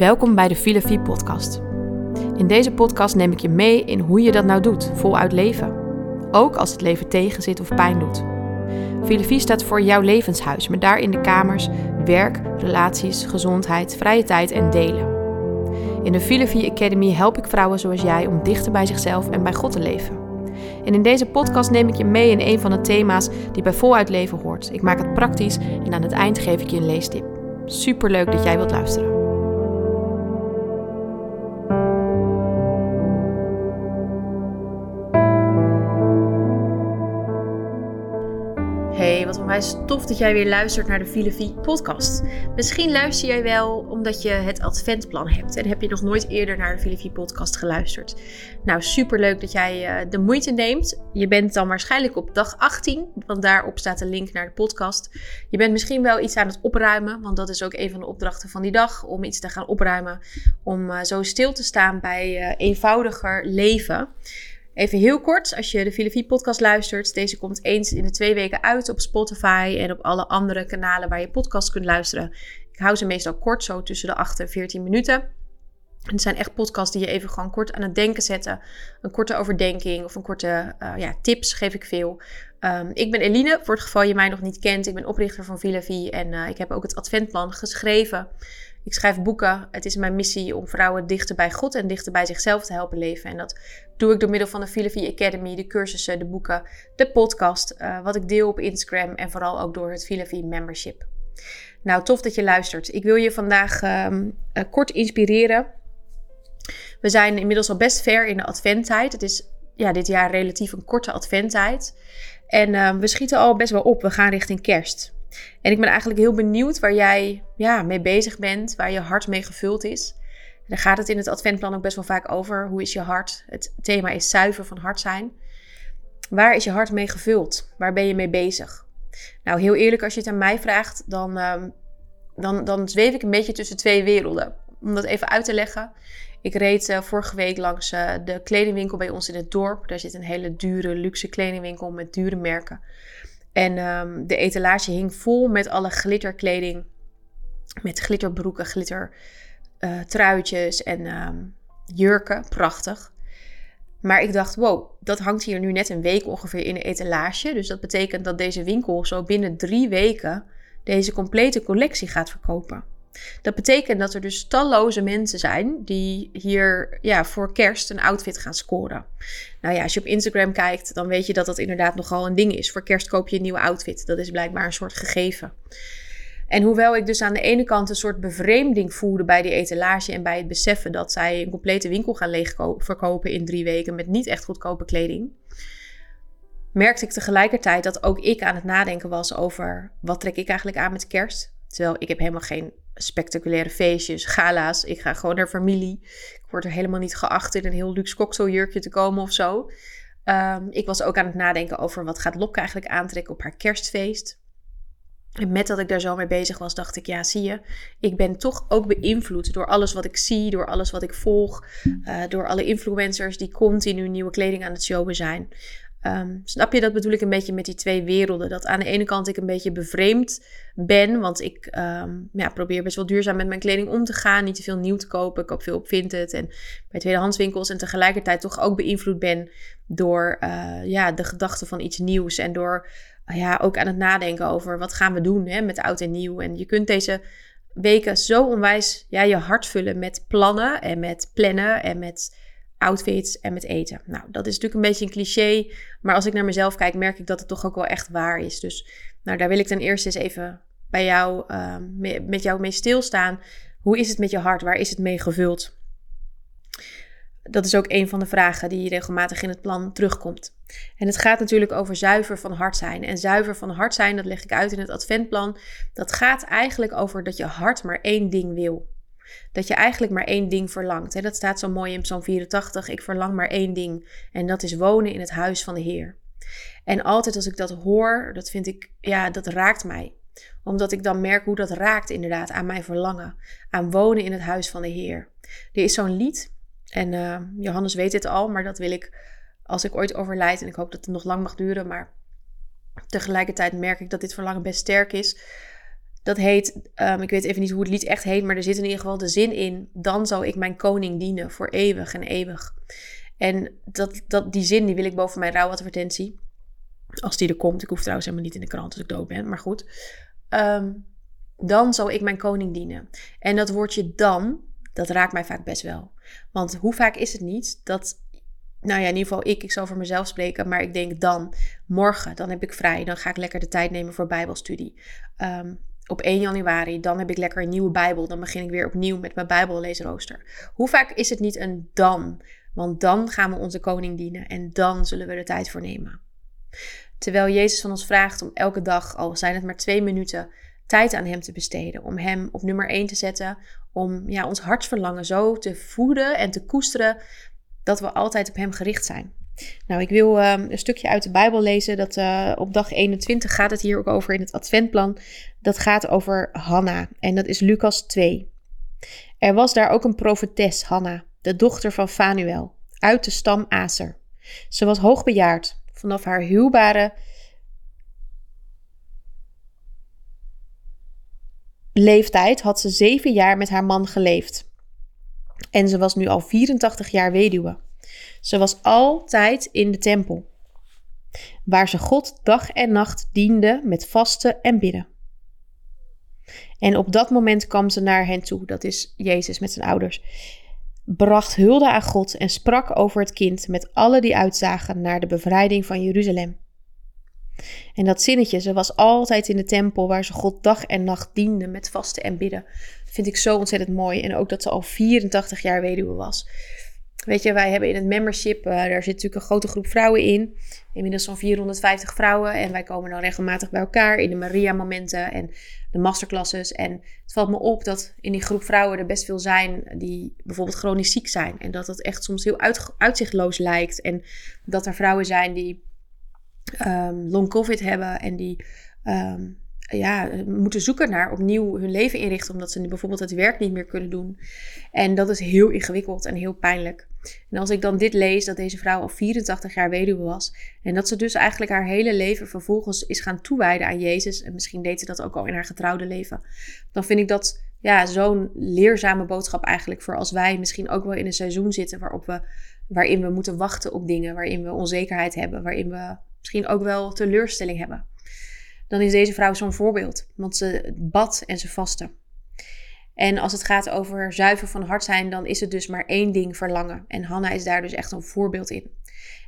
Welkom bij de Filosofie Podcast. In deze podcast neem ik je mee in hoe je dat nou doet, voluit leven. Ook als het leven tegenzit of pijn doet. Filosofie staat voor jouw levenshuis, met daarin de kamers werk, relaties, gezondheid, vrije tijd en delen. In de Filosofie Academy help ik vrouwen zoals jij om dichter bij zichzelf en bij God te leven. En in deze podcast neem ik je mee in een van de thema's die bij voluit leven hoort. Ik maak het praktisch en aan het eind geef ik je een leestip. Super leuk dat jij wilt luisteren. Hey, wat onwijs tof dat jij weer luistert naar de Filosofie podcast. Misschien luister jij wel omdat je het adventplan hebt en heb je nog nooit eerder naar de Filosofie podcast geluisterd. Nou, superleuk dat jij uh, de moeite neemt. Je bent dan waarschijnlijk op dag 18, want daarop staat de link naar de podcast. Je bent misschien wel iets aan het opruimen, want dat is ook een van de opdrachten van die dag, om iets te gaan opruimen, om uh, zo stil te staan bij uh, eenvoudiger leven. Even heel kort, als je de Filosofie podcast luistert. Deze komt eens in de twee weken uit op Spotify en op alle andere kanalen waar je podcast kunt luisteren. Ik hou ze meestal kort, zo tussen de 8 en 14 minuten. En het zijn echt podcasts die je even gewoon kort aan het denken zetten. Een korte overdenking of een korte uh, ja, tips geef ik veel. Um, ik ben Eline, voor het geval je mij nog niet kent. Ik ben oprichter van Filafie en uh, ik heb ook het adventplan geschreven. Ik schrijf boeken. Het is mijn missie om vrouwen dichter bij God en dichter bij zichzelf te helpen leven. En dat doe ik door middel van de Filafie Academy, de cursussen, de boeken, de podcast, uh, wat ik deel op Instagram en vooral ook door het Filafie membership. Nou, tof dat je luistert. Ik wil je vandaag um, uh, kort inspireren. We zijn inmiddels al best ver in de adventtijd. Het is ja, dit jaar relatief een korte adventtijd. En uh, we schieten al best wel op. We gaan richting kerst. En ik ben eigenlijk heel benieuwd waar jij ja, mee bezig bent, waar je hart mee gevuld is. Daar gaat het in het adventplan ook best wel vaak over. Hoe is je hart? Het thema is zuiver van hart zijn. Waar is je hart mee gevuld? Waar ben je mee bezig? Nou, heel eerlijk, als je het aan mij vraagt, dan, uh, dan, dan zweef ik een beetje tussen twee werelden. Om dat even uit te leggen. Ik reed uh, vorige week langs uh, de kledingwinkel bij ons in het dorp. Daar zit een hele dure, luxe kledingwinkel met dure merken. En um, de etalage hing vol met alle glitterkleding. Met glitterbroeken, glitter uh, truitjes en um, jurken. Prachtig. Maar ik dacht, wow, dat hangt hier nu net een week ongeveer in de etalage. Dus dat betekent dat deze winkel zo binnen drie weken deze complete collectie gaat verkopen. Dat betekent dat er dus talloze mensen zijn die hier ja, voor kerst een outfit gaan scoren. Nou ja, als je op Instagram kijkt, dan weet je dat dat inderdaad nogal een ding is. Voor kerst koop je een nieuwe outfit. Dat is blijkbaar een soort gegeven. En hoewel ik dus aan de ene kant een soort bevreemding voelde bij die etalage en bij het beseffen dat zij een complete winkel gaan leegverkopen in drie weken met niet echt goedkope kleding, merkte ik tegelijkertijd dat ook ik aan het nadenken was over wat trek ik eigenlijk aan met kerst. Terwijl ik heb helemaal geen spectaculaire feestjes, gala's. Ik ga gewoon naar familie. Ik word er helemaal niet geacht in een heel luxe cocktailjurkje te komen of zo. Um, ik was ook aan het nadenken over wat gaat Lopke eigenlijk aantrekken op haar kerstfeest. En met dat ik daar zo mee bezig was, dacht ik, ja, zie je, ik ben toch ook beïnvloed door alles wat ik zie, door alles wat ik volg, uh, door alle influencers die continu nieuwe kleding aan het showen zijn. Um, snap je, dat bedoel ik een beetje met die twee werelden. Dat aan de ene kant ik een beetje bevreemd ben, want ik um, ja, probeer best wel duurzaam met mijn kleding om te gaan. Niet te veel nieuw te kopen. Ik koop veel op Vinted en bij tweedehandswinkels. En tegelijkertijd toch ook beïnvloed ben door uh, ja, de gedachte van iets nieuws. En door uh, ja, ook aan het nadenken over wat gaan we doen hè, met oud en nieuw. En je kunt deze weken zo onwijs ja, je hart vullen met plannen en met plannen en met outfits en met eten. Nou, dat is natuurlijk een beetje een cliché, maar als ik naar mezelf kijk, merk ik dat het toch ook wel echt waar is. Dus nou, daar wil ik ten eerste eens even bij jou, uh, met jou mee stilstaan. Hoe is het met je hart? Waar is het mee gevuld? Dat is ook een van de vragen die regelmatig in het plan terugkomt. En het gaat natuurlijk over zuiver van hart zijn. En zuiver van hart zijn, dat leg ik uit in het adventplan. Dat gaat eigenlijk over dat je hart maar één ding wil dat je eigenlijk maar één ding verlangt. Dat staat zo mooi in Psalm 84. Ik verlang maar één ding. En dat is wonen in het huis van de Heer. En altijd als ik dat hoor, dat vind ik, ja, dat raakt mij. Omdat ik dan merk hoe dat raakt inderdaad aan mijn verlangen. Aan wonen in het huis van de Heer. Er is zo'n lied. En uh, Johannes weet dit al, maar dat wil ik als ik ooit overlijd. En ik hoop dat het nog lang mag duren. Maar tegelijkertijd merk ik dat dit verlangen best sterk is Dat heet, ehm, ik weet even niet hoe het lied echt heet, maar er zit in ieder geval de zin in: Dan zal ik mijn koning dienen voor eeuwig en eeuwig. En dat, dat, die zin die wil ik boven mijn rouwadvertentie. Als die er komt. Ik hoef trouwens helemaal niet in de krant als ik dood ben, maar goed. Ehm, dan zal ik mijn koning dienen. En dat woordje dan, dat raakt mij vaak best wel. Want hoe vaak is het niet dat, nou ja, in ieder geval ik, ik zal voor mezelf spreken, maar ik denk dan, morgen, dan heb ik vrij, dan ga ik lekker de tijd nemen voor Bijbelstudie. Um, op 1 januari, dan heb ik lekker een nieuwe Bijbel, dan begin ik weer opnieuw met mijn Bijbelleesrooster. Hoe vaak is het niet een dan? Want dan gaan we onze koning dienen en dan zullen we er tijd voor nemen. Terwijl Jezus van ons vraagt om elke dag, al zijn het maar twee minuten, tijd aan Hem te besteden. Om Hem op nummer 1 te zetten. Om ja, ons hartsverlangen zo te voeden en te koesteren dat we altijd op Hem gericht zijn. Nou, ik wil uh, een stukje uit de Bijbel lezen. Dat uh, op dag 21 gaat het hier ook over in het Adventplan. Dat gaat over Hanna. En dat is Lucas 2. Er was daar ook een profetes, Hanna, de dochter van Fanuel, uit de stam Aser. Ze was hoogbejaard. Vanaf haar huwbare leeftijd had ze zeven jaar met haar man geleefd. En ze was nu al 84 jaar weduwe. Ze was altijd in de tempel, waar ze God dag en nacht diende met vasten en bidden. En op dat moment kwam ze naar hen toe, dat is Jezus met zijn ouders, bracht hulde aan God en sprak over het kind met alle die uitzagen naar de bevrijding van Jeruzalem. En dat zinnetje, ze was altijd in de tempel waar ze God dag en nacht diende met vasten en bidden. vind ik zo ontzettend mooi. En ook dat ze al 84 jaar weduwe was. Weet je, wij hebben in het membership, uh, daar zit natuurlijk een grote groep vrouwen in. Inmiddels zo'n 450 vrouwen. En wij komen dan regelmatig bij elkaar in de Maria-momenten en de masterclasses. En het valt me op dat in die groep vrouwen er best veel zijn die bijvoorbeeld chronisch ziek zijn. En dat dat echt soms heel uitzichtloos lijkt. En dat er vrouwen zijn die um, long covid hebben en die um, ja, moeten zoeken naar opnieuw hun leven inrichten, omdat ze bijvoorbeeld het werk niet meer kunnen doen. En dat is heel ingewikkeld en heel pijnlijk. En als ik dan dit lees, dat deze vrouw al 84 jaar weduwe was, en dat ze dus eigenlijk haar hele leven vervolgens is gaan toewijden aan Jezus, en misschien deed ze dat ook al in haar getrouwde leven, dan vind ik dat ja, zo'n leerzame boodschap eigenlijk voor als wij misschien ook wel in een seizoen zitten waarop we, waarin we moeten wachten op dingen, waarin we onzekerheid hebben, waarin we misschien ook wel teleurstelling hebben dan is deze vrouw zo'n voorbeeld. Want ze bad en ze vastte. En als het gaat over zuiver van hart zijn, dan is het dus maar één ding verlangen. En Hanna is daar dus echt een voorbeeld in.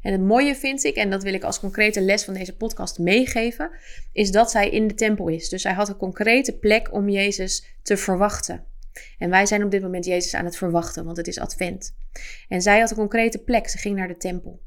En het mooie vind ik, en dat wil ik als concrete les van deze podcast meegeven, is dat zij in de tempel is. Dus zij had een concrete plek om Jezus te verwachten. En wij zijn op dit moment Jezus aan het verwachten, want het is Advent. En zij had een concrete plek. Ze ging naar de tempel.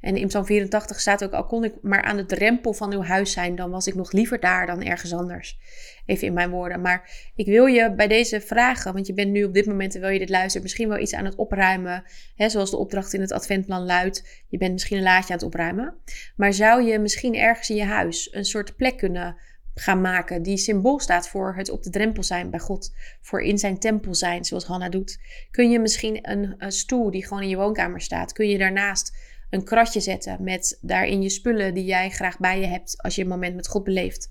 En in Psalm 84 staat ook: Al kon ik maar aan de drempel van uw huis zijn, dan was ik nog liever daar dan ergens anders. Even in mijn woorden. Maar ik wil je bij deze vragen, want je bent nu op dit moment, terwijl je dit luistert, misschien wel iets aan het opruimen. Hè, zoals de opdracht in het adventplan luidt: je bent misschien een laadje aan het opruimen. Maar zou je misschien ergens in je huis een soort plek kunnen gaan maken die symbool staat voor het op de drempel zijn bij God, voor in zijn tempel zijn, zoals Hanna doet. Kun je misschien een, een stoel die gewoon in je woonkamer staat, kun je daarnaast een kratje zetten met daarin je spullen die jij graag bij je hebt als je een moment met God beleeft.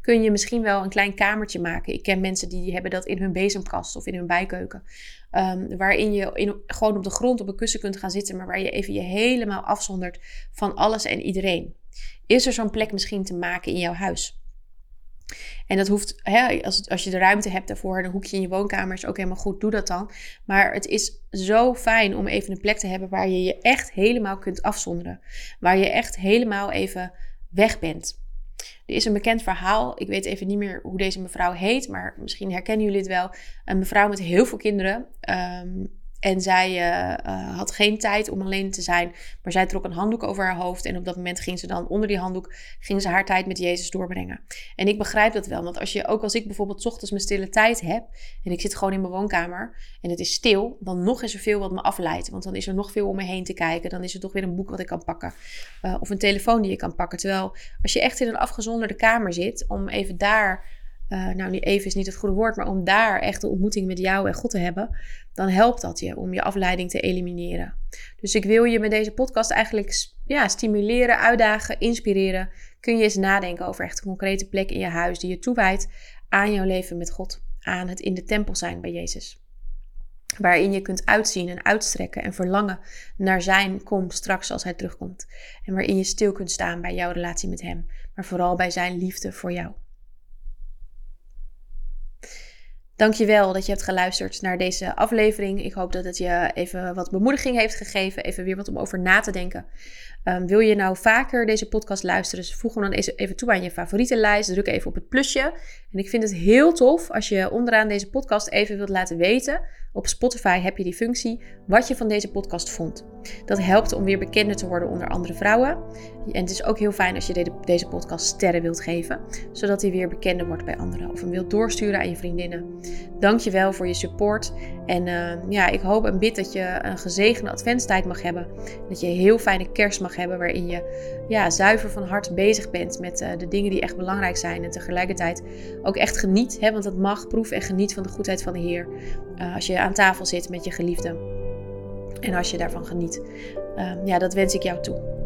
Kun je misschien wel een klein kamertje maken. Ik ken mensen die hebben dat in hun bezemkast of in hun bijkeuken. Um, waarin je in, gewoon op de grond op een kussen kunt gaan zitten, maar waar je even je helemaal afzondert van alles en iedereen. Is er zo'n plek misschien te maken in jouw huis? En dat hoeft, hè, als, als je de ruimte hebt daarvoor, een hoekje in je woonkamer is ook helemaal goed, doe dat dan. Maar het is zo fijn om even een plek te hebben waar je je echt helemaal kunt afzonderen. Waar je echt helemaal even weg bent. Er is een bekend verhaal, ik weet even niet meer hoe deze mevrouw heet, maar misschien herkennen jullie het wel. Een mevrouw met heel veel kinderen. Um, en zij uh, uh, had geen tijd om alleen te zijn. Maar zij trok een handdoek over haar hoofd. En op dat moment ging ze dan onder die handdoek ging ze haar tijd met Jezus doorbrengen. En ik begrijp dat wel. Want als je, ook als ik bijvoorbeeld ochtends mijn stille tijd heb. En ik zit gewoon in mijn woonkamer. En het is stil. Dan nog is er veel wat me afleidt. Want dan is er nog veel om me heen te kijken. Dan is er toch weer een boek wat ik kan pakken. Uh, of een telefoon die je kan pakken. Terwijl als je echt in een afgezonderde kamer zit. Om even daar uh, nou, even is niet het goede woord, maar om daar echt de ontmoeting met jou en God te hebben, dan helpt dat je om je afleiding te elimineren. Dus ik wil je met deze podcast eigenlijk ja, stimuleren, uitdagen, inspireren, kun je eens nadenken over echt een concrete plek in je huis die je toewijdt aan jouw leven met God, aan het in de tempel zijn bij Jezus. Waarin je kunt uitzien en uitstrekken en verlangen naar zijn kom straks als hij terugkomt. En waarin je stil kunt staan bij jouw relatie met hem, maar vooral bij zijn liefde voor jou. Dankjewel dat je hebt geluisterd naar deze aflevering. Ik hoop dat het je even wat bemoediging heeft gegeven. Even weer wat om over na te denken. Um, wil je nou vaker deze podcast luisteren? Dus voeg hem dan even toe aan je favoriete lijst. Druk even op het plusje. En ik vind het heel tof als je onderaan deze podcast even wilt laten weten. Op Spotify heb je die functie. Wat je van deze podcast vond. Dat helpt om weer bekender te worden onder andere vrouwen. En het is ook heel fijn als je deze podcast sterren wilt geven. Zodat hij weer bekender wordt bij anderen. Of hem wilt doorsturen aan je vriendinnen. Dankjewel voor je support. En uh, ja, ik hoop en bid dat je een gezegende adventstijd mag hebben. Dat je een heel fijne kerst mag hebben. Waarin je ja, zuiver van hart bezig bent met uh, de dingen die echt belangrijk zijn. En tegelijkertijd ook echt geniet. Hè, want het mag. Proef en geniet van de goedheid van de Heer. Uh, als je aan tafel zit met je geliefde. En als je daarvan geniet. ja, dat wens ik jou toe.